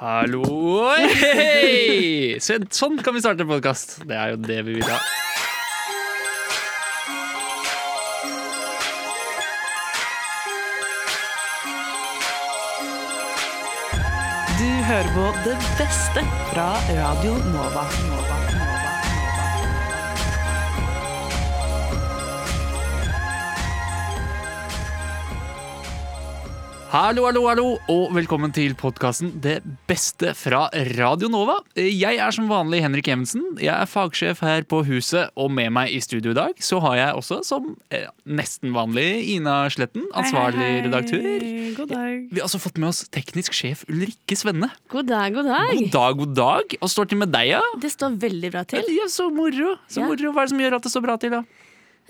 Hallo! Hei! Sånn kan vi starte podkast. Det er jo det vi vil ha. Du hører på det beste fra Radio Nova. Nova, Hallo, hallo, hallo, og velkommen til podkasten Det beste fra Radio Nova. Jeg er som vanlig Henrik Evensen. Jeg er fagsjef her på huset, og med meg i studio i dag så har jeg også, som eh, nesten vanlig, Ina Sletten, ansvarlig Hei, hei. redaktør. God dag. Vi har også fått med oss teknisk sjef Ulrikke Svenne. God dag, god dag. God dag, god dag. Og står til med deg, ja? Det står veldig bra til. Ja, så moro. Så Ja. moro. Hva er det som gjør at det står bra til, da?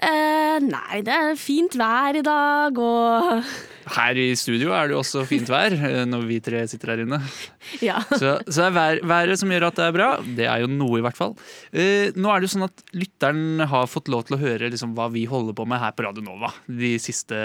Eh, nei, det er fint vær i dag, og Her i studio er det jo også fint vær eh, når vi tre sitter her inne. ja. Så, så det er vær, været som gjør at det er bra. Det er jo noe, i hvert fall. Eh, nå er det jo sånn at lytteren har fått lov til å høre liksom, hva vi holder på med her på Radio Nova de siste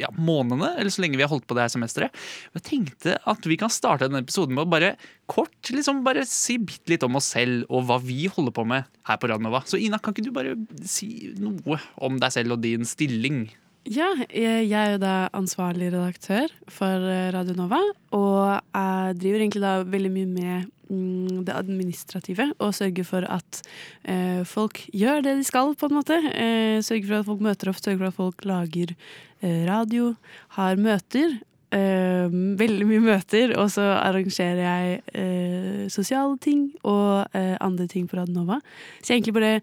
ja, månedene, eller så lenge vi har holdt på det her semesteret. Jeg tenkte at vi kan starte denne episoden med å bare kort liksom bare si bitte litt om oss selv og hva vi holder på med her på Radio Nova. Så Ina, kan ikke du bare si noe om deg selv og din stilling? Ja, jeg er jo da ansvarlig redaktør for eh, Radio Nova. Og jeg driver egentlig da veldig mye med mm, det administrative og sørger for at eh, folk gjør det de skal, på en måte. Eh, sørger for at folk møter opp, sørger for at folk lager eh, radio, har møter. Eh, veldig mye møter, og så arrangerer jeg eh, sosiale ting og eh, andre ting på Radio Så jeg egentlig bare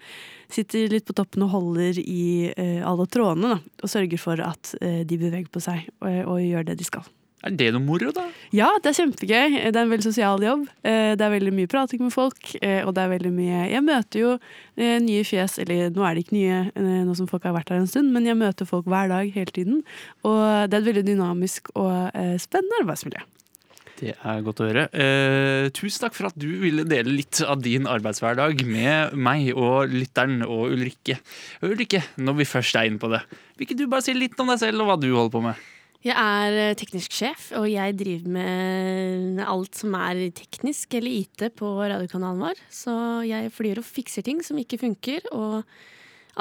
sitter litt på toppen og holder i eh, alle trådene, da. Og sørger for at eh, de beveger på seg og, og gjør det de skal. Er det noe moro, da? Ja, det er kjempegøy. Det er en veldig sosial jobb. Eh, Det er veldig mye prating med folk, eh, og det er veldig mye Jeg møter jo eh, nye fjes, eller nå er de ikke nye nå som folk har vært her en stund, men jeg møter folk hver dag hele tiden. Og det er et veldig dynamisk og spennende arbeidsmiljø. Det er godt å høre. Eh, tusen takk for at du ville dele litt av din arbeidshverdag med meg og lytteren og Ulrikke. Ulrikke, når vi først er inne på det, vil ikke du bare si litt om deg selv og hva du holder på med? Jeg er eh, teknisk sjef, og jeg driver med alt som er teknisk eller IT på radiokanalen vår. Så jeg flyr og fikser ting som ikke funker, og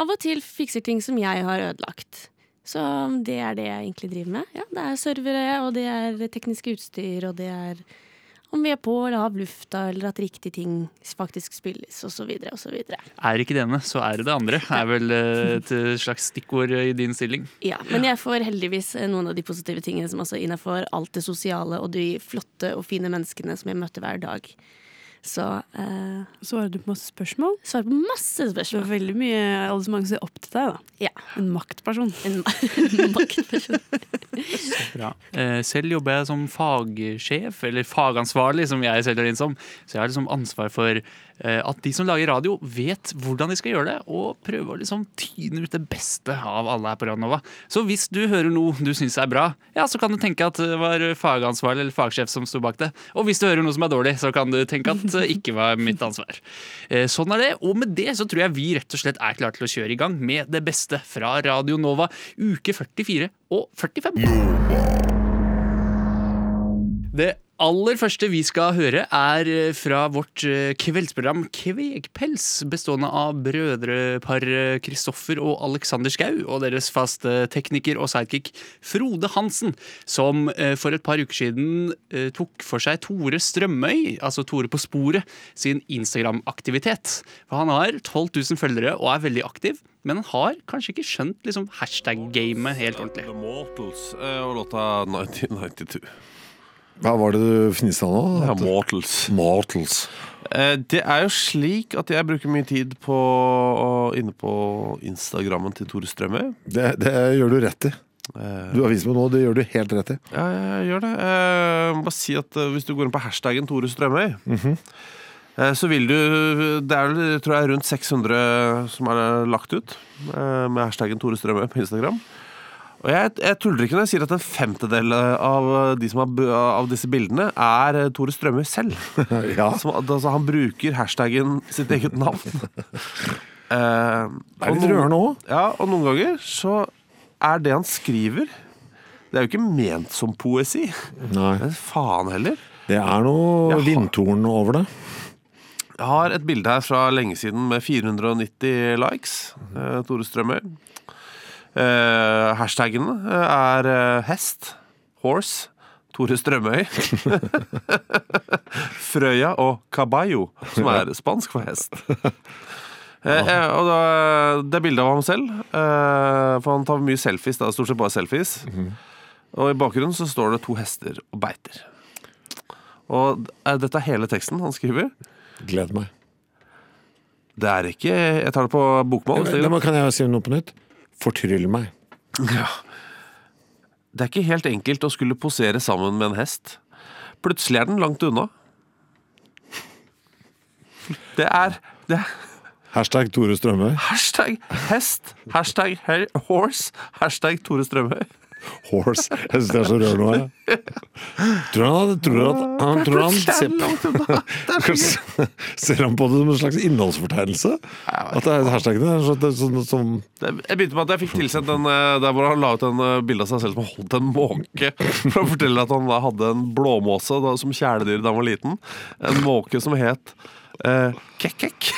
av og til fikser ting som jeg har ødelagt. Så det er det jeg egentlig driver med. Ja, det er servere, og det er tekniske utstyr, og det er om vi er på eller av lufta, eller at riktige ting faktisk spilles, osv., osv. Er ikke det ene, så er det det andre, er vel eh, et slags stikkord i din stilling. Ja, men jeg får heldigvis eh, noen av de positive tingene som også innafor alt det sosiale og de flotte og fine menneskene som jeg møter hver dag. Så eh, Svarer du på masse spørsmål? svarer på masse spørsmål. Det er veldig mye alle så mange som ser opp til deg, da. Ja. En maktperson. En maktperson. Bra. Eh, selv jobber jeg som fagsjef, eller fagansvarlig, som jeg selv er inn som. Så jeg har liksom ansvar for at de som lager radio, vet hvordan de skal gjøre det, og prøver å liksom tyne ut det beste av alle her på Radionova. Så hvis du hører noe du syns er bra, ja, så kan du tenke at det var fagansvarlig eller fagsjef som sto bak det. Og hvis du hører noe som er dårlig, så kan du tenke at det ikke var mitt ansvar. Eh, sånn er det. Og med det så tror jeg vi rett og slett er klare til å kjøre i gang med det beste fra Radio Nova, uke 44 og 45. Det aller første vi skal høre, er eh, fra vårt eh, kveldsprogram Kvegpels, bestående av brødreparet Kristoffer og Alexander Skau og deres faste tekniker og sidekick Frode Hansen, som eh, for et par uker siden eh, tok for seg Tore Strømøy, altså Tore på sporet, sin Instagram-aktivitet. For han har 12 000 følgere og er veldig aktiv. Men han har kanskje ikke skjønt liksom, hashtag-gamet helt ordentlig. The Mortals eh, og låta 1992. Hva var det du fniste av nå? Ja, Mortals. Mortals. Eh, Det er jo slik at jeg bruker mye tid på inne på Instagrammen til Tore Strømøy. Det, det gjør du rett i. Eh, Du har vist meg noe, det gjør du helt rett i. Ja, jeg gjør det. Eh, Bare si at Hvis du går inn på hashtaggen Tore Strømøy, eh, så vil du Det er tror jeg, rundt 600 som er lagt ut med hashtaggen Tore Strømøy på Instagram. Og jeg, jeg tuller ikke når jeg sier at en femtedel av, de som har, av disse bildene er eh, Tore Strømøy selv. Ja, Som, altså, han bruker hashtaggen sitt eget navn. Eh, det er litt rørende òg. Ja, og noen ganger så er det han skriver Det er jo ikke ment som poesi. Nei. Men faen heller. Det er noe har... vindtorn over det. Jeg har et bilde her fra lenge siden med 490 likes. Eh, Tore Strømøy. Eh, hashtagene er uh, hest, horse, Tore Strømøy. Frøya og caballo, som er spansk for hest. Eh, eh, og da, det er bilde av ham selv, eh, for han tar mye selfies. Det er stort sett bare selfies. Og i bakgrunnen så står det to hester og beiter. Og eh, dette er hele teksten han skriver. Gleder meg. Det er ikke Jeg tar det på bokmål. Det må- Kan jeg si noe på nytt? Fortryll meg. Ja. Det er ikke helt enkelt å skulle posere sammen med en hest. Plutselig er den langt unna. Det er, det er Hashtag Tore Strømøy. hashtag hest, hashtag horse, hashtag Tore Strømøy. Horse. Jeg syns det er så rørende. Tror han, tror at, han, tror han er ser, er gøy. ser han på det som en slags innholdsfortegnelse? At det er hashtagene er sånn, sånn, som Det- Jeg begynte med at jeg fikk tilsendt en eh, der hvor han la ut en eh, bilde av seg selv som holdt en måke. For å fortelle at han hadde en blåmåse som kjæledyr da han var liten. En måke som het eh, Kekk-kekk.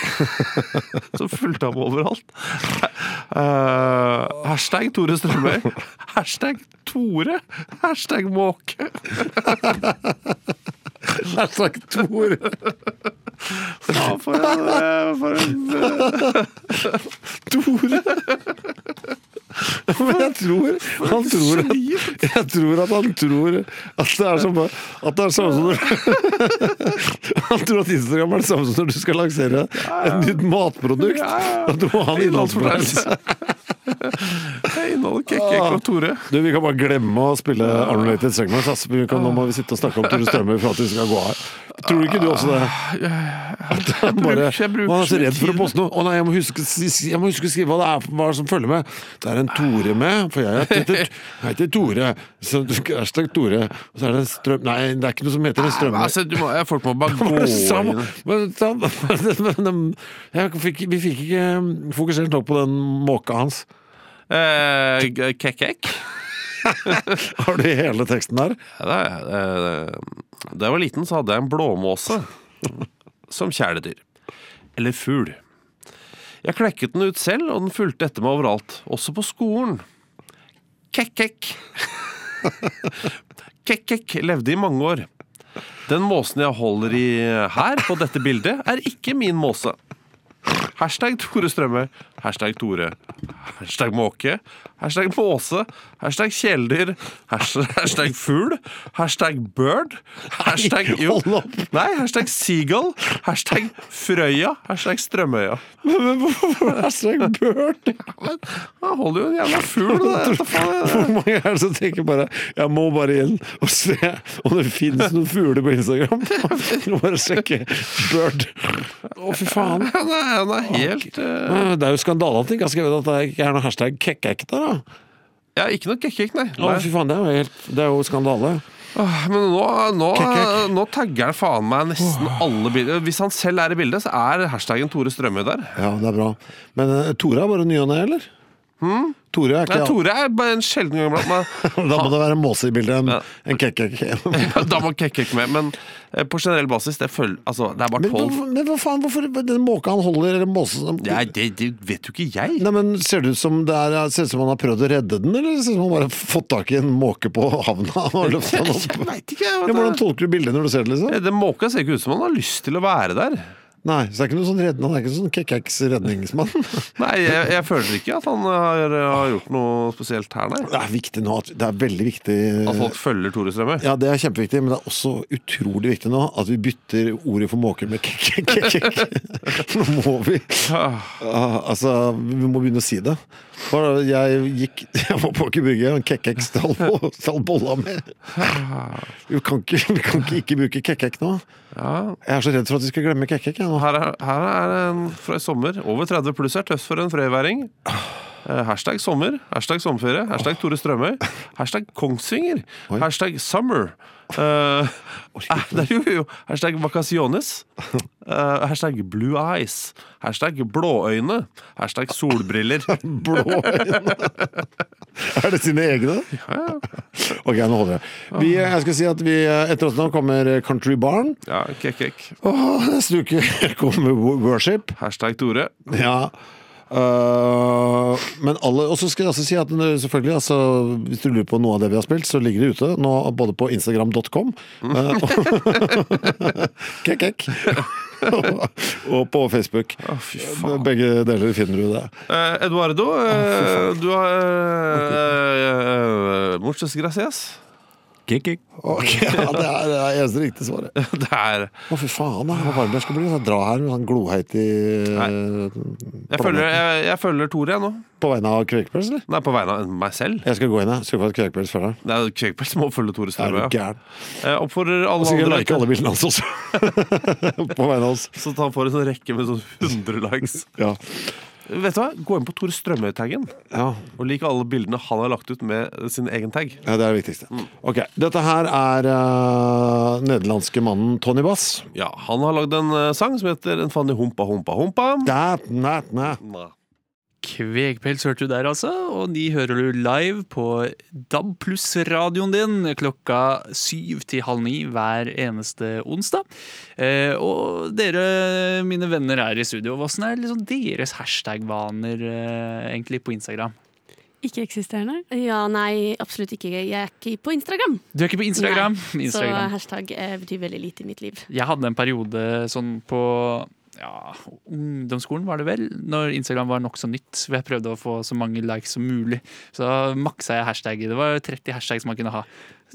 som fulgte ham overalt. Uh, hashtag Tore Strømøy. Hashtag Tore. Hashtag måke. Hashtag Tore. Ja, for en, eh, for en Tore. Men jeg tror Han tror at, Jeg tror at han tror at det er som At det er samme som Han tror at Instagram er det samme som når du skal lansere et nytt matprodukt. At du må ha en innholdsfortegnelse. Det inneholder Kekk-kekk og Tore. Du, Vi kan bare glemme å spille Unrelated Segments. ass. Vi kan, nå må vi sitte og snakke om Tore Strømøy for at vi skal gå her. Tror ikke du også det? At han bare, bruker- jeg bruker han er så redd for å poste noe. Å nei, jeg må huske, jeg må huske å skrive hva det er hva som følger med. Det er en Tore med, for jeg heter, jeg heter Tore. Så hashtag Tore. Og så er det strøm... Nei, det er ikke noe som heter en strøm... Altså, du må, folk må bare gå inn men men, men, jeg fikk, Vi fikk ikke fokusert nok på den måka hans. Eh, Kekk-kekk. Har du hele teksten der? Ja, det, det, det, da jeg var liten, så hadde jeg en blåmåse som kjæledyr. Eller fugl. Jeg klekket den ut selv, og den fulgte etter meg overalt. Også på skolen. Kekk-kekk. Kekk-kekk levde i mange år. Den måsen jeg holder i her, på dette bildet, er ikke min måse. Hashtag Tore Strømøy. Hashtag Tore. Hashtag måke. Hashtag måse. Hashtag kjæledyr. Hashtag, fugl. Hashtag bird. Hashtag jo. hold opp. Nei, hashtag seagull. Hashtag Frøya. Hashtag Strømøya. Men men hvorfor hashtag bird? Men han holder jo en jævla fugl. det? Hvor mange er det som tenker bare Jeg må bare inn og se om det finnes noen fugler på Instagram? Jeg må bare sjekke Bird. Å, fy faen. Han er helt uh... Det er jo skandale at de ikke har skrevet at det ikke er noe hashtag kekkek der, da. Ja, ikke noe kekk-kekk, nei. Å, fy faen, det er jo, helt, det er jo skandale. Men nå, nå, nå tagger han faen meg nesten alle bilder. Hvis han selv er i bildet, så er hashtaggen Tore Strømøy der. Ja, det er bra. Men uh, Tore er bare ny og ne, eller? Tore er Nei, Tore er bare en sjelden gang iblant. Da må det være en måse i bildet, en, en kekkek. Ja, da må Kekk med. Men eh, på generell basis, det, føl, altså, det er bare Men, tolv hvorfor- men hva faen, hvorfor den måka han holder, eller måsen ja, det, det vet jo ikke jeg. Nei, men Ser det ut som det er, ser ut som han har prøvd å redde den, eller ser det ut som han bare har fått tak i en måke på havna og løftet den Jeg vet ikke. Jeg, hvordan ja, hvordan tolker du bildet når du ser det? liksom? Den måka ser ikke ut som han har lyst til å være der. Nei, så det er ikke noe sånn redden, Han er ikke sånn Kekkeks redningsmann. Nei, jeg, jeg føler ikke at han har, har gjort noe spesielt her, nei. Det er viktig nå, at det er veldig viktig At folk følger Tore Strømøy. Ja, det er kjempeviktig, men det er også utrolig viktig nå at vi bytter ordet for måker med kekk. Nå må vi Ah, Ah, Altså, vi må begynne å si det. Jeg gikk Jeg var på Aker Brygge, og kekkek stall stall bolla med. Vi kan ikke, vi kan ikke, ikke bruke kekkek nå. Jeg er så redd for at vi skal glemme kekkek. her er, her er en fra i sommer. Over 30 pluss er tøff for en frøyværing. Eh, Hashtag sommer, hashtag sommerferie, hashtag Tore Strømøy, hashtag Kongsvinger, Oi. hashtag summer. eh, det er jo, jo hashtag vacaciones, eh, hashtag blue eyes, hashtag blåøyne, hashtag solbriller. blåøyne? Er det sine egne? Ok, nå holder jeg. Vi, jeg skal si at vi, etter oss nå kommer Country Barn. Ja, kek, kek. Åh, neste uke kommer Worship. Hashtag Tore. Ja. Øh, men alle, og så skal jeg også si at selvfølgelig, altså, hvis du lurer på noe av det vi har spilt, så ligger det ute nå både på instagram.com øh, Kek, kek. og på Facebook. Oh. Begge deler finner du det. Eh, Eduardo, eh, du har uh, Muchas gracias. Ok, ja, det er det er eneste riktige svaret. Det er Å, fy faen, da. Hvor varm jeg skal bli. Jeg dra her med sånn gloheit i Jeg følger, jeg, jeg følger Tore, jeg nå. På vegne av Kvekpels, eller? Nei, på vegne av meg selv. Jeg skal gå inn, jeg. Skal få et Kvekpels før deg. Det er Kvekpels må følge Tore Er Strømøy. Ja. gæren? Jeg oppfordrer Og alle sikkert andre like alle bildene hans også. på vegne av oss. Så han får en sånn rekke med sånn 100 likes. Ja. Vet du hva? Gå inn på Tore Strømøy-taggen Ja. og lik alle bildene han har lagt ut med sin egen tag. ja, det er det viktigste. Ok, Dette her er uh, nederlandske mannen Tony Bass. Ja, Han har lagd en eh, sang som heter En fanny humpa humpa humpa. Dat, nat, na. Kvegpels hørte du der, altså. Og de hører du live på DAB pluss-radioen din klokka syv til halv ni hver eneste onsdag. Eh, og dere, mine venner her i studio, hvordan er liksom deres hashtag-vaner eh, egentlig på Instagram? Ikke-eksisterende. Ja, nei, absolutt ikke. Jeg er ikke på Instagram. Du er ikke på Instagram? Så Instagram. hashtag eh, betyr veldig lite i mitt liv. Jeg hadde en periode sånn på ja, ungdomsskolen var det vel, når Instagram var nokså nytt. Hvor jeg prøvde å få så mange likes som mulig. Så da maksa jeg hashtag. Det var 30 hashtags man kunne ha.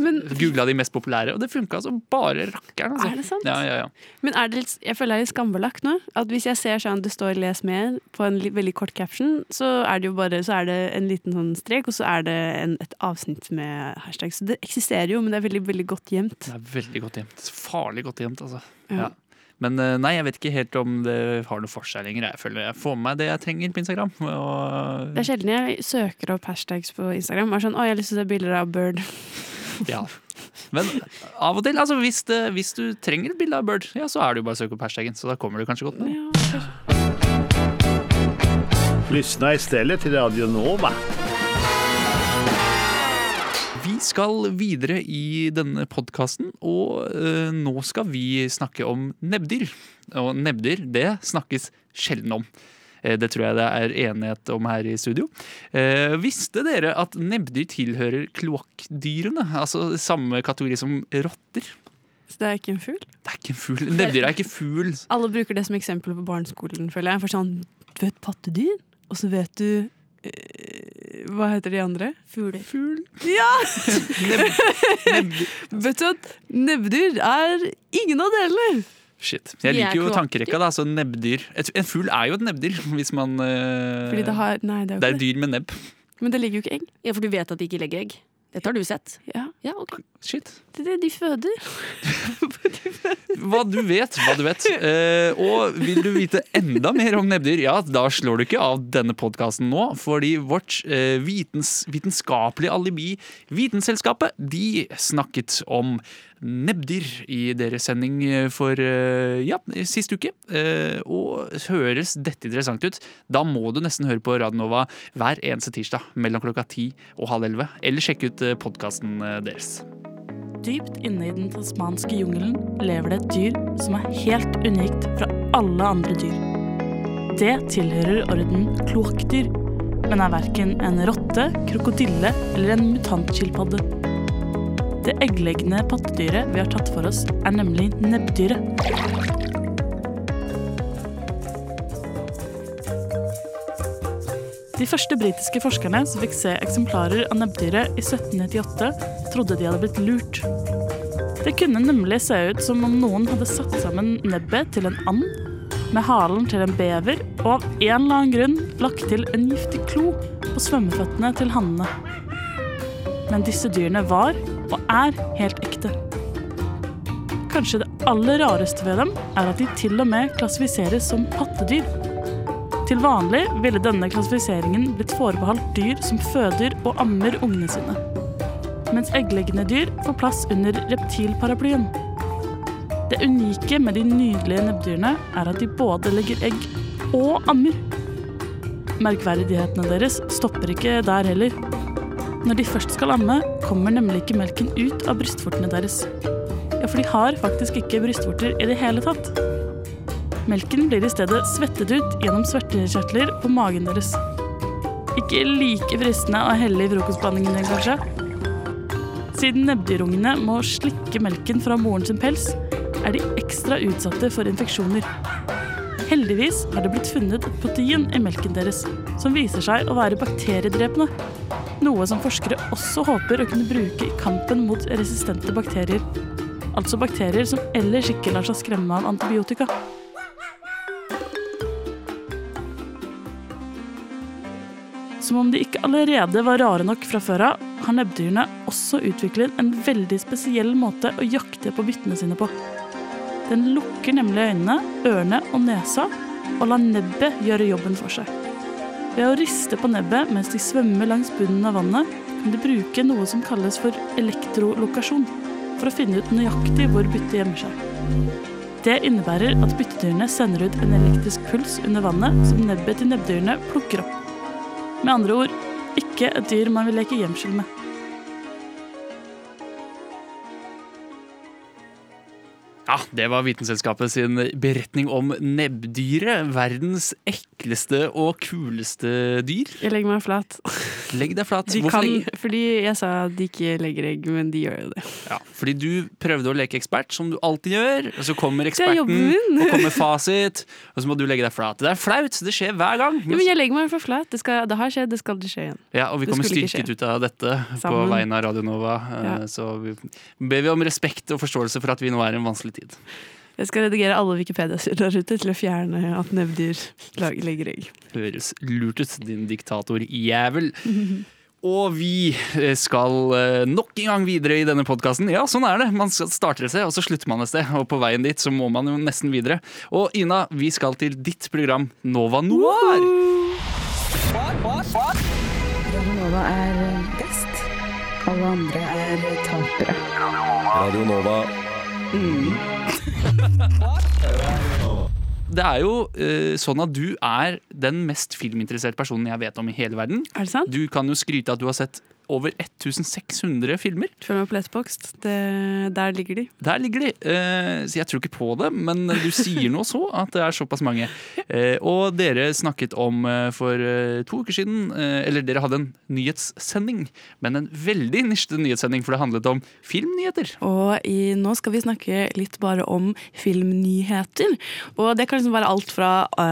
Men, Googla de mest populære, og det funka som bare rakkeren. Altså. Er det sant? Ja, ja, ja. men er det litt, jeg føler jeg er skambelagt nå. At Hvis jeg ser sånn det står 'les mer' på en veldig kort caption, så er det jo bare så er det en liten sånn strek, og så er det en, et avsnitt med hashtag. Så det eksisterer jo, men det er veldig veldig godt gjemt. Det er veldig godt gjemt. Farlig godt gjemt, altså. Ja. Men eh, nei, jeg vet ikke helt om det har noe for seg lenger. Jeg føler jeg får med meg det jeg trenger på Instagram. Og, Det er sjelden jeg søker opp hashtags på Instagram. Er sånn, å, jeg har lyst til å se bilder av Bird. ja. Men av og til, altså hvis, det, hvis du trenger et bilde av Bird, ja, så er det jo bare å søke opp hashtagen. Så da kommer du kanskje godt med. Ja. Lyssna istället till Radio Nova. Vi skal videre i denne podkasten, og eh, nå skal vi snakke om nebbdyr. Og nebbdyr, det snakkes sjelden om. Eh, det tror jeg det er enighet om her i studio. Eh, visste dere at nebbdyr tilhører kloakkdyrene? Altså samme kategori som rotter? Så det er ikke en fugl? Det er ikke en fugl. Nebbdyr er ikke fugl. Alle bruker det som eksempel på barneskolen, føler jeg. For sånn, du vet pattedyr, og så vet du eh, Hva heter de andre? Fugler. Fugl. Ja! Nebb. Vet du at nebbdyr er ingen av delene? Shit. Jeg er liker jo tankerekka. da, så nebbdyr. En fugl er jo et nebbdyr, hvis man Uh, Fordi det har Nei, det er Det jo er det. dyr med nebb. Men det ligger jo ikke egg. Ja, for du vet at de ikke legger egg. Dette har du sett. Ja, Ja, ok. Shit. det er det de føder. Hva du vet, hva du vet. Eh, og vil du vite enda mer om nebbdyr, ja, da slår du ikke av denne podkasten nå. Fordi vårt eh, vitens, vitenskapelige alibi, Vitenselskapet, de snakket om nebbdyr i deres sending for eh, ja, sist uke. Eh, og høres dette interessant ut, da må du nesten høre på Radionova hver eneste tirsdag mellom klokka ti og halv elleve. Eller sjekke ut podkasten deres. Dypt inne i den tasmanske jungelen lever det et dyr som er helt unikt fra alle andre dyr. Det tilhører orden kloakkdyr, men er verken en rotte, krokodille eller en mutantskilpadde. Det eggleggende pattedyret vi har tatt for oss, er nemlig nebbdyret. De første britiske forskerne som fikk se eksemplarer av nebbdyret i 1798, trodde de hadde blitt lurt. Det kunne nemlig se ut som om noen hadde satt sammen nebbet til en and, med halen til en bever, og av en eller annen grunn lagt til en giftig klo på svømmeføttene til hannene. Men disse dyrene var, og er, helt ekte. Kanskje det aller rareste ved dem er at de til og med klassifiseres som pattedyr. Til vanlig ville denne klassifiseringen blitt forbeholdt dyr som føder og ammer ungene sine. Mens eggleggende dyr får plass under reptilparaplyen. Det unike med de nydelige nebbdyrene er at de både legger egg og ammer. Merkverdighetene deres stopper ikke der heller. Når de først skal amme, kommer nemlig ikke melken ut av brystvortene deres. Ja, for de har faktisk ikke brystvorter i det hele tatt. Melken blir i stedet svettet ut gjennom svertekjertler på magen deres. Ikke like fristende å helle i frokostblandingen din, kanskje? Siden nebbdyrungene må slikke melken fra moren sin pels, er de ekstra utsatte for infeksjoner. Heldigvis har det blitt funnet et protein i melken deres som viser seg å være bakteriedrepende. Noe som forskere også håper å kunne bruke i kampen mot resistente bakterier. Altså bakterier som ellers ikke lar seg skremme av antibiotika. Som om de ikke allerede var rare nok fra før av, har nebbdyrene også utviklet en veldig spesiell måte å jakte på byttene sine på. Den lukker nemlig øynene, ørene og nesa og lar nebbet gjøre jobben for seg. Ved å riste på nebbet mens de svømmer langs bunnen av vannet, kan de bruke noe som kalles for elektrolokasjon, for å finne ut nøyaktig hvor byttet gjemmer seg. Det innebærer at byttedyrene sender ut en elektrisk puls under vannet som nebbet til nebbdyrene plukker opp. Med andre ord ikke et dyr man vil leke gjemsel med. Ja, Det var Vitenselskapet sin beretning om nebbdyret. Verdens ekleste og kuleste dyr. Jeg legger meg flat. Legg deg flat. De Hvorfor kan, fordi jeg sa at de ikke legger egg, men de gjør jo det. Ja, fordi du prøvde å leke ekspert, som du alltid gjør. Og så kommer er eksperten og kommer fasit, og så må du legge deg flat. Det er flaut, det skjer hver gang. Ja, men jeg legger meg for flat. Det, skal, det har skjedd, det skal aldri skje igjen. Ja, og vi kommer styrket ut av dette på vegne av Radio Nova. eh, Ja. Så vi ber vi om respekt og forståelse for at vi nå er i en vanskelig tid. Jeg skal redigere alle Wikipedia-sider der ute til å fjerne at nebbdyr legger egg. Høres lurt ut, din diktatorjævel. Og vi eh, skal eh, nok en gang videre i denne podkasten. Ja, sånn er det. Man starter et sted, og så slutter man et sted. Og på veien dit så må man jo nesten videre. Og Ina, vi skal til ditt program Nova Noir. Nova er best. Alle andre er tapere. Radio Nova. Det er jo eh, sånn at du er den mest filminteresserte personen jeg vet om i hele verden. Er det sant? Du kan jo skryte at du har sett over 1600 filmer. Følg med på Letbox. Der ligger de. Der ligger de. Eh, så jeg tror ikke på det, men du sier nå så at det er såpass mange. Eh, og dere snakket om eh, for to uker siden Eller dere hadde en nyhetssending, men en veldig nisjete nyhetssending, for det handlet om filmnyheter. Og i, nå skal vi snakke litt bare om filmnyheter. Og det kan liksom være alt fra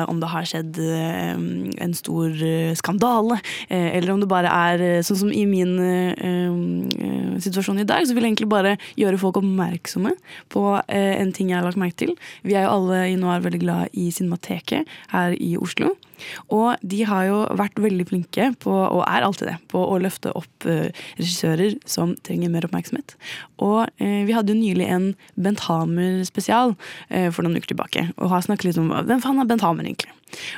om det har skjedd en stor skandale, eller om det bare er sånn som i min eh, eh, situasjon i dag, så vil jeg egentlig bare gjøre folk oppmerksomme på eh, en ting jeg har lagt merke til. Vi er jo alle i nå er veldig glad i Cinemateket her i Oslo. Og de har jo vært veldig flinke på, og er alltid det, på å løfte opp eh, regissører som trenger mer oppmerksomhet. Og eh, vi hadde jo nylig en Bent Hamer-spesial eh, for noen uker tilbake, og har snakket litt om hvem faen er Bent Hamer egentlig?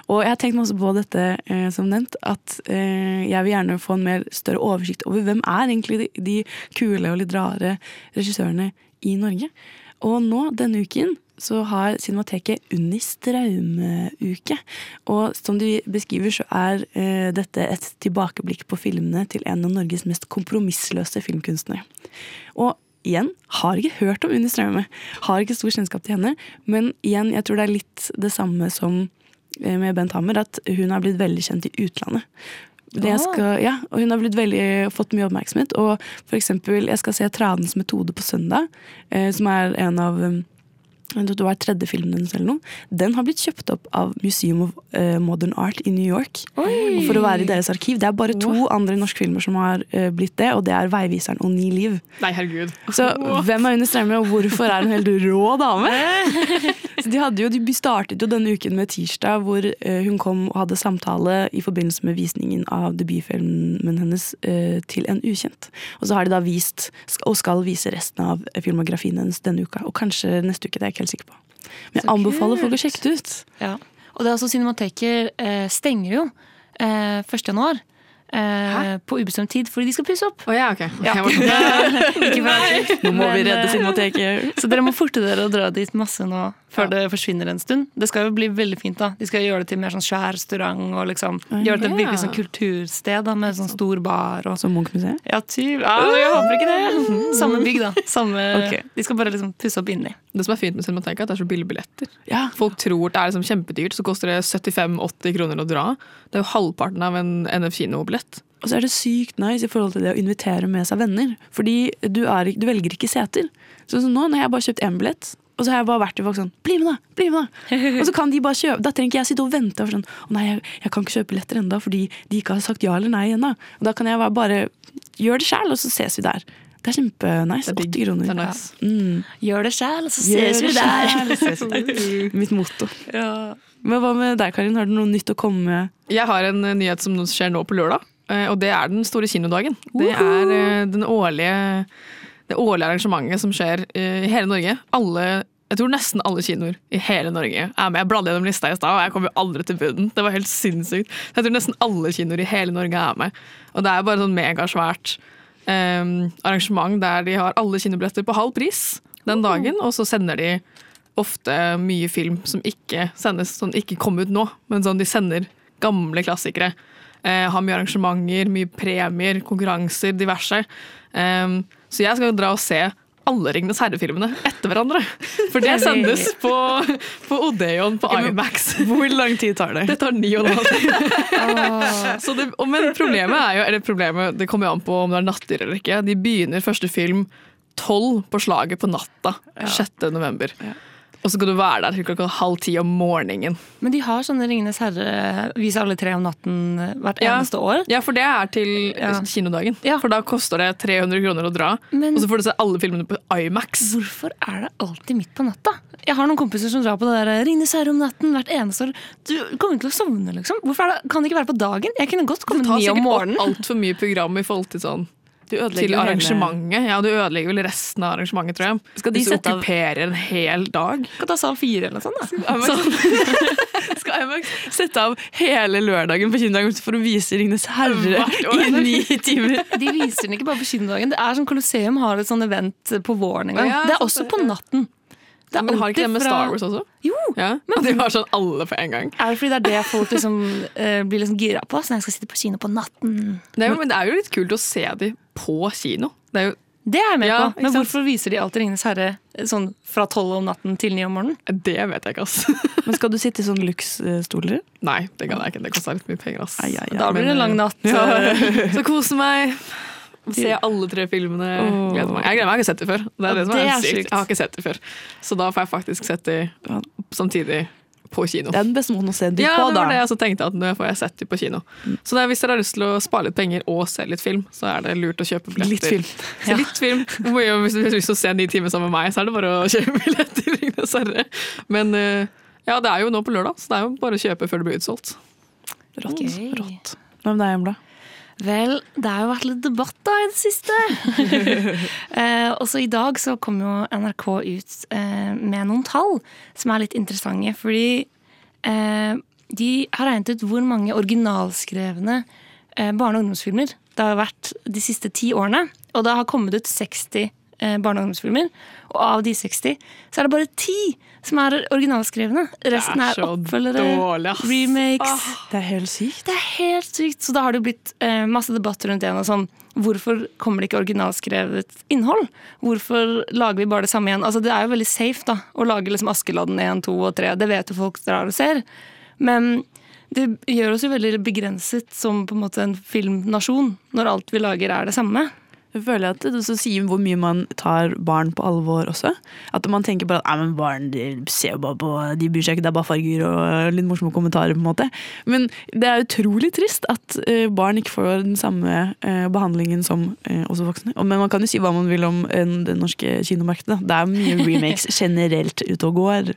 Og jeg har tenkt masse på dette, eh, som nevnt, at eh, jeg vil gjerne få en mer større oversikt over hvem er egentlig de, de kule og litt rare regissørene i Norge. Og nå, denne uken, så har Cinemateket Straume-uke. Og som de beskriver, så er uh, dette et tilbakeblikk på filmene til en av Norges mest kompromissløse filmkunstnere. Og igjen, har ikke hørt om Unni Straume. Har ikke stor kjennskap til henne. Men igjen, jeg tror det er litt det samme som eh, med Bent Hammer, at hun har blitt veldig kjent i utlandet. Det jeg skal, ja, og hun har veldig, fått mye oppmerksomhet. Og for eksempel, jeg skal se Tranens metode' på søndag, eh, som er en av um, det var tredje filmen hennes eller noe. Den har blitt kjøpt opp av Museum of eh, Modern Art i New York. For å være i deres arkiv. Det er bare to andre norske filmer som har eh, blitt det, og det er 'Veiviseren' og 'Ni liv'. Nei, herregud. Så hvem er under strømmen, og hvorfor er hun helt rå dame? Så de, jo, de startet jo denne uken med tirsdag, hvor eh, hun kom og hadde samtale i forbindelse med visningen av debutfilmen hennes til en ukjent. Og så har de da vist, og skal vise resten av filmografien hennes denne uka. Og kanskje neste uke, det er ikke helt sikker på. Men jeg anbefaler folk å sjekke det ut. Ja. Og det er altså Cinemateket eh, stenger jo eh, 1. januar. Eh, på ubestemt tid fordi de skal pusse opp. Oh, ja, ok. Ja. Ikke. Nå må vi redde eh, Cinemateket. Så dere må forte dere å dra dit masse nå før det forsvinner en stund. Det skal jo bli veldig fint. da De skal gjøre det til mer sånn svær restaurant og liksom gjøre det til et virkelig sånn kultursted da med sånn stor bar. Og, Som Munch-museet? ja, typ. ja, jeg håper ikke det. Samme bygg, da. Samme, Okay. De skal bare liksom pusse opp inni. Det som er fint med Cinemateket, er at det er så billige billetter. Ja. Folk tror det er liksom kjempedyrt, så koster det 75-80 kroner å dra. Det er jo halvparten av en NF-kinobillett. Og så er det sykt nice i forhold til det å invitere med seg venner. Fordi du, er, du velger ikke seter. Så, så nå når jeg bare kjøpt én billett, og så har jeg bare vært til folk sånn Bli med, da! bli med da Og så kan de bare kjøpe Da trenger ikke jeg sitte og vente. Og sånn, å nei, jeg, jeg kan ikke kjøpe billetter ennå fordi de ikke har sagt ja eller nei ennå. Og da kan jeg bare, bare gjøre det sjæl, og så ses vi der. Det er kjempenice. Det er 80 kroner. Det er nice. Mm. Gjør det sjæl, så Gjør ses vi der. Mitt motto. Men hva med deg, Karin? Har du noe nytt å komme med? Jeg har en eh, nyhet som skjer nå på lørdag, eh, og det er den store kinodagen. Det er eh, den årlige, det årlige arrangementet som skjer eh, i hele Norge. Alle, jeg tror nesten alle kinoer i hele Norge er med. Jeg bladde gjennom lista i stad, og jeg kom jo aldri til bunnen. Det var helt sinnssykt. Jeg tror nesten alle kinoer i hele Norge er med. Og det er bare sånn megasvært um, arrangement der de har alle kinobilletter på halv pris den dagen, og så sender de ofte mye film som ikke sendes, sånn ikke kom ut nå, men sånn de sender gamle klassikere. Eh, har mye arrangementer, mye premier, konkurranser, diverse. Em, så jeg skal dra og se alle Ringenes herre-filmene etter hverandre. For det sendes på, på Odeon på IMAX. Hvor lang tid tar det? Det tar ni og en halv time. Og- men problemet er jo, eller problemet, det kommer jo an på om det er nattdyr eller ikke. De begynner første film tolv på slaget på natta 6. november. Og så skal du være der til klokka halv ti om morgenen. Men de har sånne Ringenes herre viser alle tre om natten hvert Ja. eneste år. Ja, for det er til Ja. kinodagen. Ja. For da koster det 300 kroner å dra. Men Og så får du se alle filmene på IMAX. hvorfor er det alltid midt på natta? Jeg har noen kompiser som drar på det der eh, Ringenes herre om natten hvert eneste år. Du kommer til å sovne, liksom. Hvorfor det, kan det ikke være på dagen? Jeg kunne godt komme Det tar ni om sikkert morgenen. altfor mye program i forhold til sånn Du ødelegger til arrangementet. hele-. Ja, du ødelegger vel resten av arrangementet, tror jeg. Skal de Hvis du sette av- okkuperer en hel dag. Kan ta sal fire eller noe sånt. Da. IMAX Skal IMAX sette av hele lørdagen på kinodagen for å vise Ringenes herre i ni timer? De viser den ikke bare på kinodagen. Det er som Colosseum har et sånn event på våren en gang. Ja, det er også på natten. Det er Men har ikke det med fra- Star Wars også? Jo, Ja, men de har sånn alle på en gang. Er det fordi det er det folk liksom, uh, blir liksom gira på? Så jeg skal sitte på kino på natten. Det er, jo, men det er jo litt kult å se de på kino. Det er jo Det er jeg med Ja, på. Men sant? hvorfor viser de alltid Ringenes herre eh, sånn fra tolv om natten til ni om morgenen? Det vet jeg ikke, ass. Men skal du sitte i sånn luksstoler? Nei, det kan jeg ikke. Det koster litt mye penger, ass. Ai, ai, ai. Da blir det en lang natt. Så, Så. så kose meg. Se alle tre filmene. Oh. Gleder meg. Jeg gleder meg, jeg har ikke sett det før. Det er Ja, det som det er, er sykt. Jeg har ikke sett dem før. Så da får jeg faktisk sett det samtidig på kino. Det er den beste måten å se dem Ja, på, det var det jeg også tenkte, at nå får jeg sett det på kino. Så det er, hvis dere har lyst til å spare litt penger og se litt film, så er det lurt å kjøpe billetter. Litt film. Så litt film. Hvis du har lyst til å se ni timer sammen med meg, så er det bare å kjøpe billetter. Herre. Men eh, ja, det er jo nå på lørdag, så det er jo bare å kjøpe før det blir utsolgt. Rått. Okay. Rått. Hva med deg, Embla? Vel, det har jo vært litt debatt da i det siste. eh, også i dag så kom jo NRK ut eh, med noen tall som er litt interessante. Fordi eh, de har regnet ut hvor mange originalskrevne eh, barne- og ungdomsfilmer det har vært de siste ti årene. Og det har kommet ut 60 eh, barne- og ungdomsfilmer. Og av de 60 så er det bare ti som er originalskrevne. Resten er, er oppfølgere, dårlig, remakes. Ah, Det er helt sykt. Det er helt sykt. Så da har det jo blitt eh, masse debatt rundt det. Sånn, hvorfor kommer det ikke originalskrevet innhold? Hvorfor lager vi bare det samme igjen? Altså, det er jo veldig safe da, å lage liksom Askeladden 1, 2 og 3. Det vet jo folk drar og ser. Men det gjør oss jo veldig begrenset som på en måte en filmnasjon, når alt vi lager er det samme. Jeg føler at det sier hvor mye man tar barn på alvor også. At man tenker bare at men barn de ser jo bare på, de bryr seg ikke, det er bare farger og litt morsomme kommentarer. på en måte. Men det er utrolig trist at eh, barn ikke får den samme eh, behandlingen som eh, også voksne. Men man kan jo si hva man vil om den det norske kinomarkedet. Det er mye remakes generelt ute og går.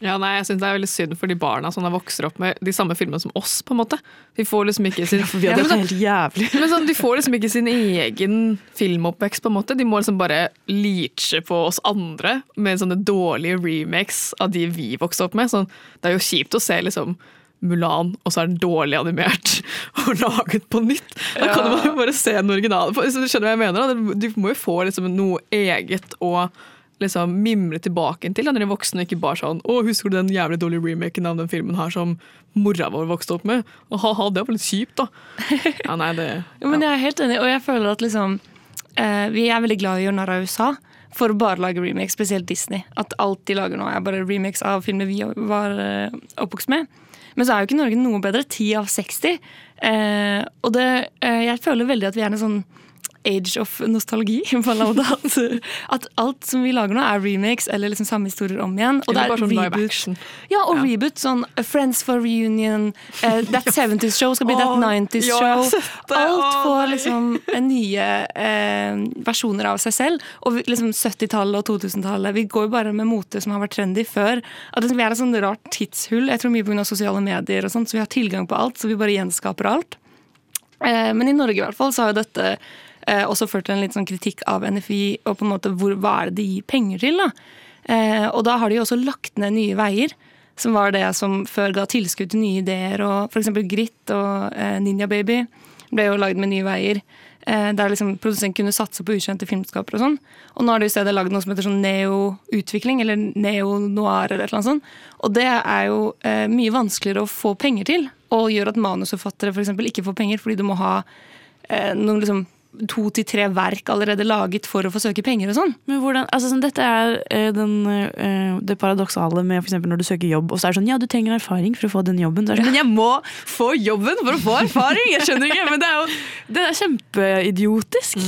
Ja, nei, jeg synes Det er veldig synd for de barna som vokser opp med de samme filmene som oss. på en måte. De får liksom ikke sin, Ja, men vært. Men sånn, De får liksom ikke sin egen filmoppvekst. på en måte. De må liksom bare leache på oss andre med sånne dårlige remakes av de vi vokste opp med. Sånn, det er jo kjipt å se liksom Mulan, og så er den dårlig animert og laget på nytt. Da kan man jo bare se den originale. du skjønner hva jeg mener? Da? Du må jo få liksom noe eget å liksom mimre tilbake til da, når de er voksne, og ikke bare sånn 'Å, husker du den jævlig dårlige remaken av den filmen her som mora vår vokste opp med?' Ha-ha, det var litt kjipt, da. Ja, nei, det Jo, men jeg er helt enig, og jeg føler at liksom eh, Vi er veldig glad i å gjøre narr av USA for å bare lage remakes, spesielt Disney. At alt de lager nå, er bare remakes av filmer vi var eh, oppvokst med. Men så er jo ikke Norge noe bedre. 10 av 60. Eh, og det, eh, jeg føler veldig at vi er en sånn age of nostalgi. på måte. At, alt som vi lager nå, er remakes eller liksom samme historier om igjen. Og det er sånn reboot. Ja, og reboot. Sånn uh, Friends for reunion, uh, That 70's Show skal bli That Åh, 90's ja, Show. Alt får liksom eh, nye uh, versjoner av seg selv. Og liksom 70-tallet og 2000-tallet. Vi går jo bare med mote som har vært trendy før. At Vi er et sånn rart tidshull. Jeg tror mye pga. sosiale medier, og sånt, så vi har tilgang på alt. Så vi bare gjenskaper alt. Eh, Men i Norge i hvert fall så har jo dette eh, også ført til en litt sånn kritikk av NFI og på en måte hvor, hva er det de gir penger til. da? Eh, og da har de jo også lagt ned Nye Veier, som var det som før ga tilskudd til nye ideer. og F.eks. Grit og eh, Ninja Baby ble jo lagd med Nye Veier. Eh, der liksom produsenten kunne satse på ukjente filmskapere og sånn. Og nå har de i stedet lagd noe som heter sånn neo-utvikling, eller neo-noir eller annet sånt. Og det er jo eh, mye vanskeligere å få penger til, og gjør at manusforfattere for eksempel ikke får penger fordi du må ha eh, noen liksom to til tre verk allerede laget for å få søke penger og sånn. Men hvordan, altså sånn, Dette er eh, den, eh, det paradoksale med for når du søker jobb, og så er det sånn ja, du trenger erfaring for å få den jobben. Så er det sånn, men jeg må få jobben for å få erfaring! Jeg skjønner ikke, men det er jo det er kjempeidiotisk.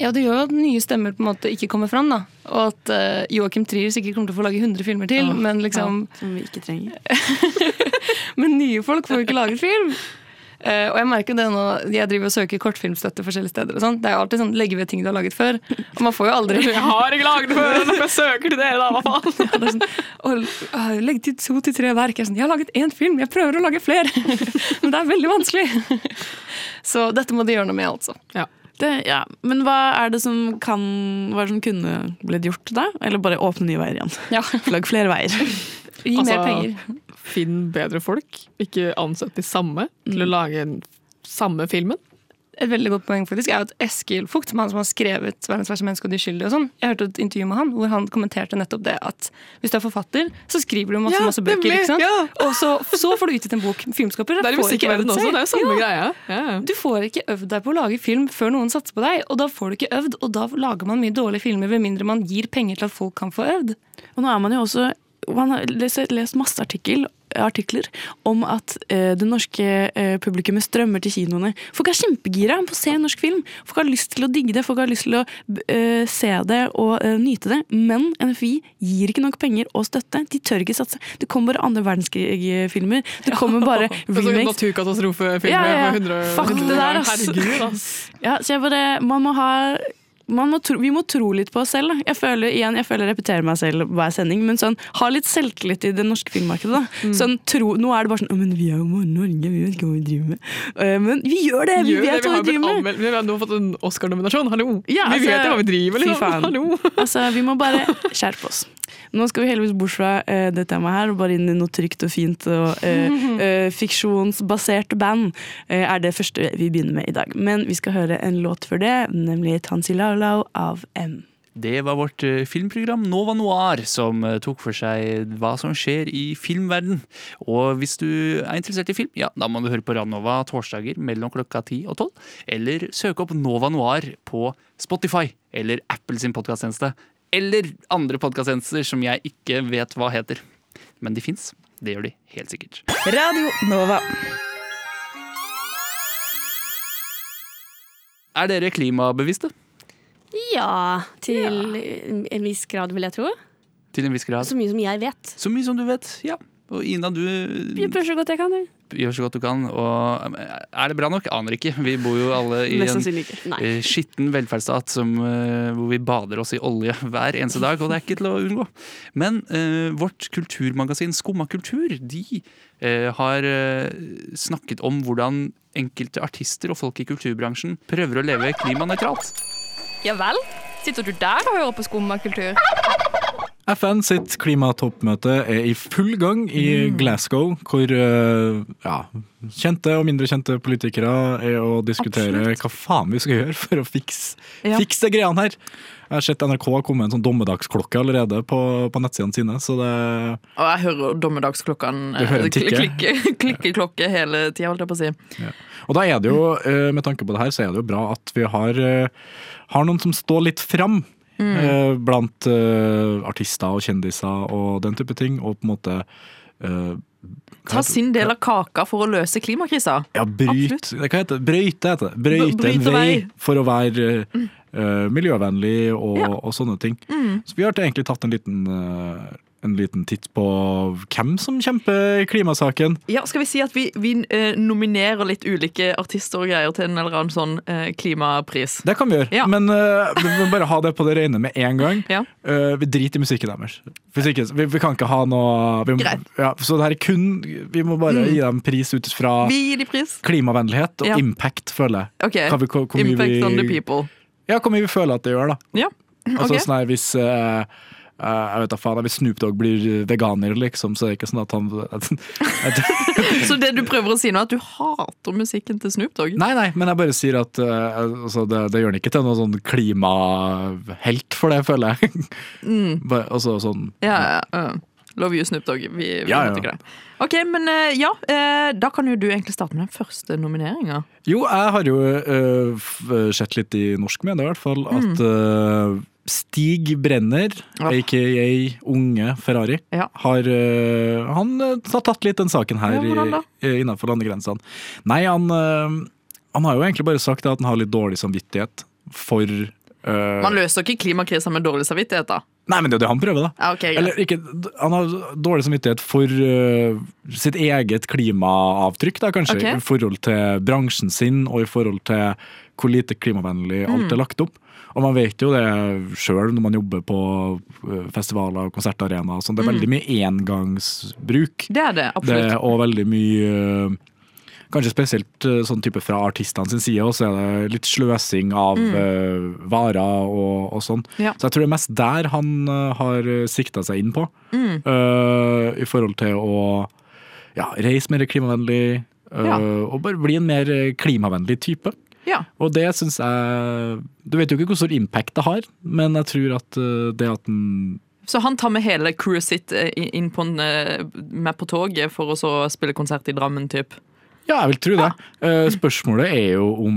Ja, det gjør jo at nye stemmer på en måte ikke kommer fram. da. Og at uh, Joakim Trier sikkert kommer til å få lage 100 filmer til, men liksom Som vi ikke trenger. Men nye folk får jo ikke laget film. Eh, og jeg merker det nå, jeg driver og søker kortfilmstøtte forskjellige steder. og sånn. Det er jo alltid sånn, legge ved ting du har laget før. Og man får jo aldri Jeg har ikke laget det før, Når jeg søker til dere, da. Hva faen? Ja, det er sånn, ah, Legg til to til tre verk. Jeg, sånn, jeg har laget én film, jeg prøver å lage flere. Men det er veldig vanskelig. Så dette må de gjøre noe med, altså. Det, ja. Men hva er det som kan Hva er det som kunne blitt gjort da? Eller bare åpne nye veier igjen? Ja. Lag flere veier. Gi Altså, mer penger. Finn bedre folk. Ikke ansett de samme til å lage samme filmen. Et veldig godt poeng faktisk er at Eskil Fugt, som han som har skrevet 'Verdens verste menneske og de uskyldige', og sånn, jeg hørte et intervju med han hvor han kommenterte nettopp det at hvis du er forfatter, så skriver du masse Ja, masse bøker, nemlig, ikke sant? ja. og så, så får du utgitt en bok. Filmskapere Det er får ikke øvd seg. også. Det er jo samme Ja. greia. Ja. Du får ikke øvd deg på å lage film før noen satser på deg, og da får du ikke øvd, og da lager man mye dårlige filmer ved mindre man gir penger til at folk kan få øvd. Og nå er man jo også man har lest, lest masse artikkel, artikler om at eh, det norske eh, publikummet strømmer til kinoene. Folk er kjempegira på å se norsk film. Folk har lyst til å digge det, folk har lyst til å eh, se det og nyte det. Men NFI gir ikke nok penger og støtte. De tør ikke satse. Det kommer bare andre verdenskrig-filmer. Det kommer bare Og så remakes. Naturkatastrofefilmer Ja, ja, ja. 100 Fuck det der, ass. Herregud, ass. Ja, så jeg bare, man må ha må tro, vi må tro litt på oss selv. Da. Jeg føler igjen, jeg føler jeg repeterer meg selv hver sending, men sånn, ha litt selvtillit i det norske filmmarkedet. Da. Sånn, tro, nå er det bare sånn «Å, men Vi er jo Norge, vi vet ikke hva vi driver med. Uh, men vi gjør det! Vi Gjør det, vet hva vi driver med. Anmeld, Vi har nå fått en Oscar-nominasjon, hallo! Ja, vi altså, vet jo hva vi driver med, liksom. Hallo! Altså, Vi må bare skjerpe oss. Nå skal vi heldigvis bort fra uh, det temaet her og bare inn i noe trygt og fint. og uh, Fiksjonsbasert band er det første vi begynner med i dag. Men vi skal høre en låt før det, nemlig Tansilalau av M. Det var vårt eh, filmprogram Nova Noir, som eh, tok for seg hva som skjer i filmverden. Og hvis du er interessert i film, ja, da må du høre på Radnova torsdager mellom klokka 10 og 12. Eller søke opp Nova Noir på Spotify eller Apple sin podkasttjeneste. Eller andre podkasttjenester som jeg ikke vet hva heter. Men de fins. Det gjør de helt sikkert. Radio Nova. Er dere klimabevisste? Ja, til en viss grad, vil jeg tro. Til en viss grad. Så mye som jeg vet. Så mye som du vet, ja. Og Ina, du Jeg prøver så godt jeg kan. du gjør så godt du kan. Og eh, er det bra nok? Aner ikke. Vi bor jo alle i en eh, skitten velferdsstat som, eh, hvor vi bader oss i olje hver eneste dag, og det er ikke til å unngå. Men eh, vårt kulturmagasin Skumma kultur, de eh, har snakket om hvordan enkelte artister og folk i kulturbransjen prøver å leve klimanøytralt. Ja vel? Sitter du der og hører på skummakultur? FN sitt klimatoppmøte er i full gang i Glasgow, hvor eh, ja, kjente og mindre kjente politikere er å diskutere hva faen vi skal gjøre for å fikse Ja. fikse de greiene her. Jeg har sett NRK har kommet med en sånn dommedagsklokke allerede på, på nettsidene sine, så det Og jeg hører dommedagsklokkene eh, klikke, klikke klokke hele tida, holdt jeg på å si. Og da er det jo, eh, med tanke på det her, så er det jo bra at vi har, har noen som står litt fram. Eh, Blant eh, artister og kjendiser og den type ting, og på en måte eh, Ta sin del av kaka for å løse klimakrisa. Ja, bryt, det, hva heter det? Brøyte heter det. Brøyte en vei for å være eh, miljøvennlig og, Ja. og sånne ting. Mm. Så vi har egentlig tatt en liten, eh, en liten titt på hvem som kjemper klimasaken. Ja, skal vi si at vi, vi eh, nominerer litt ulike artister og greier til en eller annen sånn eh, klimapris? Det kan vi gjøre, Ja. men eh, vi må bare ha det på det rene med en gang. Ja. Eh, vi driter i musikken deres. Hvis vi, vi kan ikke ha noe vi. Ja, Så det her er kun Vi må bare Mm. gi dem pris ut fra de pris. klimavennlighet og impact, føler jeg. Ok, Hva hvor- hvor Impact on the people. Ja, hvor mye vi føler at det gjør, da. Ja, Altså ok. sånn her, hvis eh, jeg vet da faen, Hvis Snoop Dogg blir veganer, liksom, så er det ikke sånn at han Så det du prøver å si nå, er at du hater musikken til Snoop Dogg? Nei, nei, men jeg bare sier at eh, altså, det, det gjør han ikke til noen sånn klimahelt for det, føler jeg. Mm. Bare, altså sånn Ja, ja, ja. Love you, Snoop Dogg. Vi, vi Ja, ja. Ok, men eh, ja, eh, da kan jo du egentlig starte med den første nomineringa. Jo, jeg har jo uh, sett litt i norsk medie, i hvert fall, Mm. at eh, Stig Brenner, Ja. aka Unge Ferrari, Ja. har, eh, han eh, har tatt litt den saken her Ja, i- innenfor landegrensene. Nei, han, eh, han har jo egentlig bare sagt at han har litt dårlig samvittighet for uh, Man løser ikke klimakrisa med dårlig samvittighet, da. Nei, men det er jo det han prøver, da. Ja, ok, greit. Eller ikke, Han har dårlig samvittighet for uh, sitt eget klimaavtrykk, da, kanskje. Okay. I forhold til bransjen sin, og i forhold til hvor lite klimavennlig alt Mm. er lagt opp. Og man vet jo det sjøl når man jobber på øh, festivaler og konsertarenaer. sånn, Det er Mm. veldig mye engangsbruk. Det er det, Det absolutt. er og veldig mye øh, Kanskje spesielt øh, sånn type fra artistene sin side, også er det litt sløsing av Mm. uh, varer og, og sånn. Ja. Så jeg tror det er mest der han uh, har sikta seg inn på. Mm. Uh, I forhold til å ja, reise mer klimavennlig, Ja. og bare bli en mer klimavennlig type. Ja. Og det syns jeg Du vet jo ikke hvor stor impact det har, men jeg tror at øh, det at den Så han tar med hele crewet sitt eh, inn på en, eh, med på toget for å så spille konsert i Drammen, typ. Ja, jeg vil tro det. Ja. spørsmålet er jo om,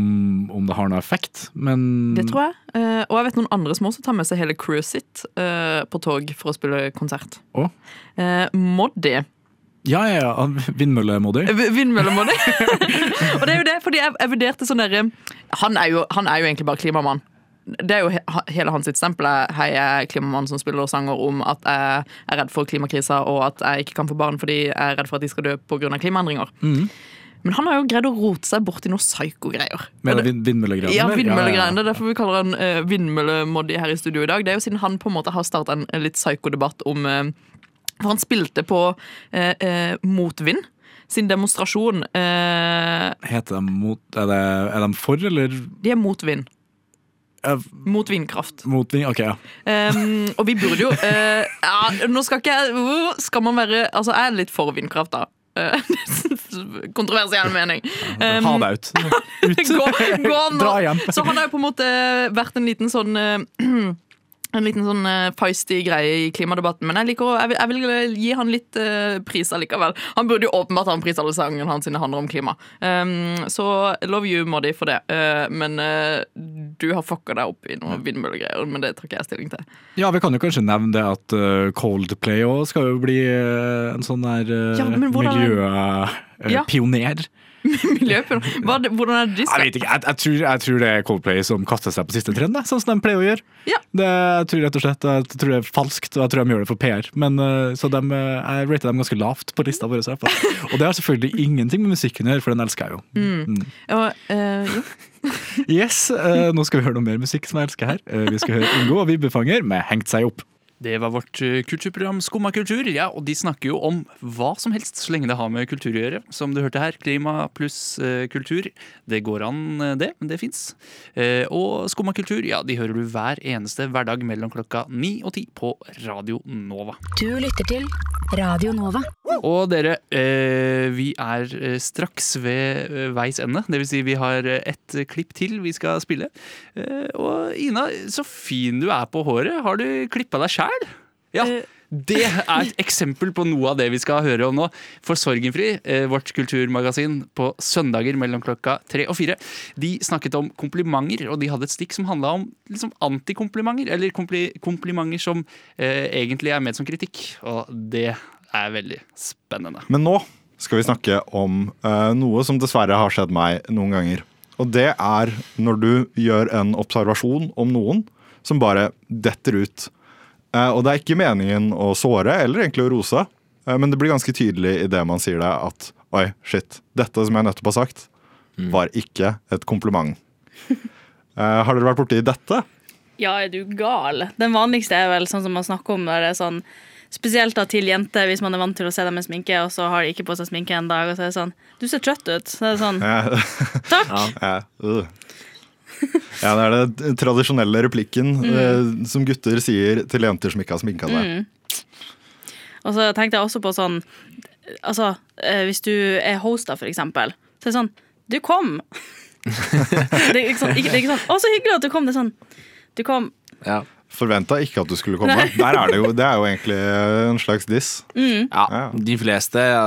om det har noe effekt, men Det tror jeg. Eh, og jeg vet noen andre som også tar med seg hele crewet sitt eh, på tog for å spille konsert. Eh, Moddi. Ja, ja, ja. Vindmøllemodig. Vindmøllemodig. Og det er jo det, fordi jeg, jeg vurderte sånn derre han, er jo- han er jo egentlig bare klimamann. Det er jo he, hele hans stempel. Hei, jeg er klimamann som spiller sanger om at jeg er redd for klimakrisa, og at jeg ikke kan få barn fordi jeg er redd for at de skal dø pga. klimaendringer. Mm. Men han har jo greid å rote seg bort i noe psyko-greier. Med vindmøllegreiene? Ja, vindmøllegreiene? Ja, ja, ja. Det er derfor vi kaller han uh, vindmøllemoddi her i studio i dag. Det er jo siden han på en måte har starta en, en litt psyko-debatt om eh, For han spilte på eh, eh, Motvind sin demonstrasjon. eh, Heter de mot er, det, er de for, eller de er mot vind. eh, Mot vindkraft. mot vind? Ok, ja. Um, og vi burde jo uh, ja, Nå skal ikke uh, Skal man være Altså, jeg er litt for vindkraft, da. Eh, Kontroversiell mening. Um, Ha deg ut. Ut. gå, gå. Dra hjem. Så han har jo på en måte vært en liten sånn eh, En liten sånn eh, feisty greie i klimadebatten. Men jeg liker å, jeg vil, jeg vil gi han litt uh, pris allikevel. Han burde jo åpenbart ha en pris alle sangene hans sine handler om klima. Um, så love you, Moddi, for det. Uh, men uh, du har fucka deg opp i noen vindmøllegreier, men det tar ikke jeg stilling til. Ja, vi kan jo kanskje nevne det at eh, Coldplay òg skal jo bli eh, en sånn der Ja, miljøpioner. Ja. miljøprogram. Hvordan er det de Jeg vet ikke, jeg, jeg, tror, jeg tror det er Coldplay som kaster seg på siste trend, sånn som de pleier å gjøre. Det, jeg tror rett og slett jeg tror det er falskt, og jeg tror de gjør det for PR. Men, eh, så de, eh, jeg rater dem ganske lavt på lista vår. Og det har selvfølgelig ingenting med musikken å gjøre, for den elsker jeg jo. Mm. Og, uh, jo. Yes, uh, Nå skal vi høre noe mer musikk som jeg elsker her. Uh, vi skal høre Ingo og Vibbefanger med 'Hengt seg opp'. Det var vårt eh, kulturprogram Skumma kultur, ja, og de snakker jo om hva som helst så lenge det har med kultur å gjøre. Som du hørte her, klima pluss eh, kultur. Det går an, det, det. Det fins. Eh, og Skumma kultur, ja, de hører du hver eneste hverdag mellom klokka ni og ti på Radio Nova. Du lytter til Radio Nova. Og dere, eh, vi er eh, straks ved eh, veis ende. Det vil si, vi har ett et klipp til vi skal spille. Og Ina, så fin du er på håret. Har du klippa deg sjæl? Ja. Det er et eksempel på noe av det vi skal høre om nå. For Sorgenfri, eh, vårt kulturmagasin på søndager mellom klokka tre og fire, de snakket om komplimenter, og de hadde et stikk som handla om liksom, antikomplimenter. Eller kompli komplimenter som eh, egentlig er ment som kritikk. Og det er veldig spennende. Men nå skal vi snakke om eh, noe som dessverre har skjedd meg noen ganger. Og det er når du gjør en observasjon om noen som bare detter ut. Eh, og det er ikke meningen å såre eller egentlig å rose, eh, men det blir ganske tydelig i det man sier det, at oi, shit, dette som jeg nettopp har sagt, var ikke et kompliment. Eh, har dere vært borti dette? Ja, er du gal? Den vanligste er vel sånn som man snakker om når det er sånn Spesielt da til jenter, hvis man er vant til å se dem med sminke, og så har de ikke på seg sminke en dag, og så er det sånn Du ser trøtt ut. Så er det sånn Takk! Ja, uh. ja, det er den tradisjonelle replikken Mm. eh, som gutter sier til jenter som ikke har sminka seg. Mm. Og så tenkte jeg også på sånn Altså, eh, hvis du er host, da, for eksempel, så er det sånn Du kom! det, er ikke sånn, ikke, det er ikke sånn Å, så hyggelig at du kom. Det er sånn Du kom. Forventa ikke at du skulle komme. Nei. Der er det, jo, det er jo egentlig en slags diss. Mm. Ja, de fleste ja,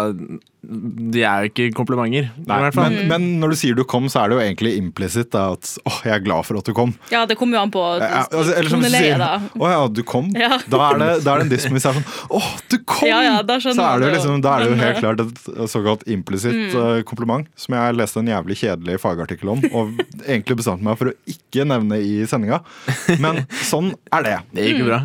De er jo ikke komplimenter. Nei, hvert fall. men, men når du sier du kom, så er det jo egentlig implisitt at åh, jeg er glad for at du kom. Ja, det kommer jo an på Ja, altså, eller som du sier, da. å ja, du kom. Ja. Da, er det, da er det en diss hvis er sånn åh, du kom! Ja, ja, da så er det jo liksom, da er det jo helt eh, klart et såkalt implisitt Mm. eh, kompliment, som jeg leste en jævlig kjedelig fagartikkel om, og egentlig bestemte meg for å ikke nevne i sendinga. Men sånn er det. Det gikk jo bra.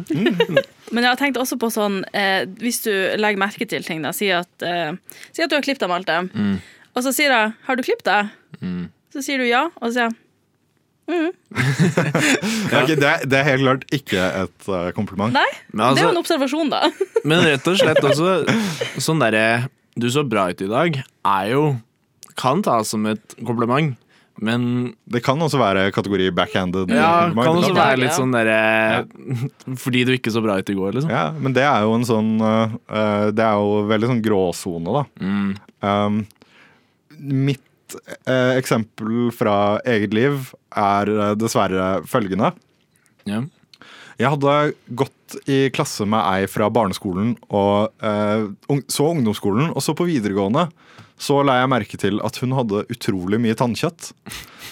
Men jeg har tenkt også på sånn eh, Hvis du legger merke til ting, da. Si at, eh, si at du har klippet deg, Malte. Mm. Og så sier jeg 'Har du klippet deg?' Mm. Så sier du ja, og så sier jeg mm. Det, er det, er, det er helt klart ikke et eh, kompliment. Nei, Men det er jo altså- en observasjon, da. Men rett og slett også sånn derre Du så bra ut i dag, er jo Kan tas som et kompliment, men Det kan også være kategori backhanded. Ja, det kan også Det være litt sånn derre Fordi du ikke så bra ut i går, liksom. Ja, men det er jo en sånn eh, Det er jo veldig sånn gråsone, da. Mm. Um, mitt uh, eksempel fra eget liv er dessverre følgende. Ja. Jeg hadde gått i klasse med ei fra barneskolen og eh, så ungdomsskolen, og så på videregående så la jeg merke til at hun hadde utrolig mye tannkjøtt.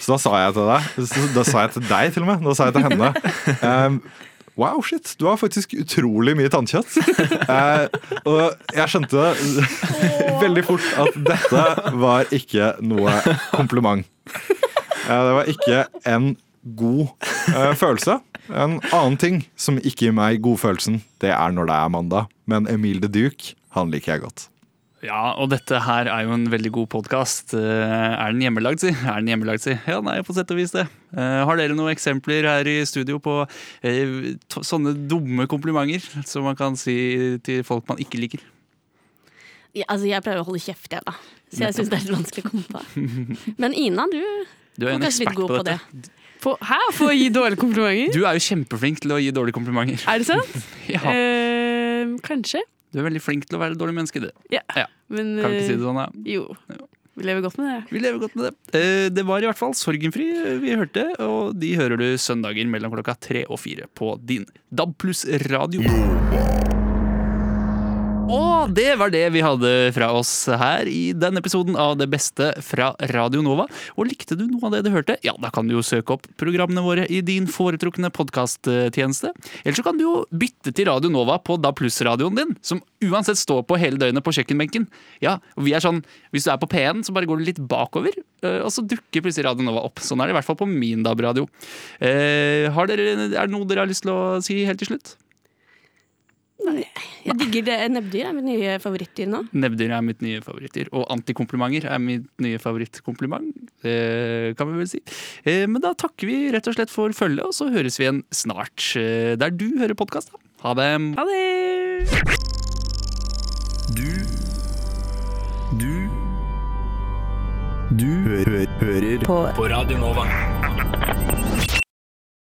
Så da sa jeg til deg, da sa jeg til deg til og med, da sa jeg til henne um, Wow, shit, du har faktisk utrolig mye tannkjøtt. Eh, og jeg skjønte veldig fort at dette var ikke noe kompliment. Eh, det var ikke en god eh, følelse. En annen ting som ikke gir meg godfølelsen, det er når det er mandag. Men Emil de Duke, han liker jeg godt. Ja, og dette her er jo en veldig god podkast. Er den hjemmelagd, si? Er den hjemmelagd, si? Ja, nei, på sett og vis det. Eh, har dere noen eksempler her i studio på eh, sånne dumme komplimenter som man kan si til folk man ikke liker? Ja, altså, jeg pleier å holde kjeft, jeg, da. Så jeg syns det er litt vanskelig å komme på. Men Ina, du, Du er er en kanskje litt god på på det. På, hæ? For å gi dårlige komplimenter? Du er jo kjempeflink til å gi dårlige komplimenter. Er det sant? Ja. Eh, kanskje. Du er veldig flink til å være et dårlig menneske, du. Ja. Men, Kan ikke si det eh, sånn, ja. Jo. Vi lever godt med det. Vi lever godt med det. Eh, Det var i hvert fall Sorgenfri vi hørte, og de hører du søndager mellom klokka tre og fire på din DAB pluss radio. Og det var det vi hadde fra oss her i denne episoden av Det beste fra Radio Nova. Og likte du noe av det du hørte, ja, da kan du jo søke opp programmene våre i din foretrukne podkasttjeneste. Eller så kan du jo bytte til Radio Nova på Da Pluss-radioen din, som uansett står på hele døgnet på kjøkkenbenken. Ja, og vi er sånn, Hvis du er på P1, så bare går du litt bakover, øh, og så dukker plutselig Radio Nova opp. Sånn er det i hvert fall på min DAB-radio. Eh, er det noe dere har lyst til å si helt til slutt? Jeg digger det. Nebbdyr er mitt nye favorittdyr nå. Nebbdyr er mitt nye favorittdyr. Og antikomplimenter er mitt nye favorittkompliment. Det kan vi vel si. Eh, Men da takker vi rett og slett for følget, og så høres vi igjen snart. eh, Der du hører podkast. Ha det. Ha det! Du Du Du hø hø hører på. På Radio Nova.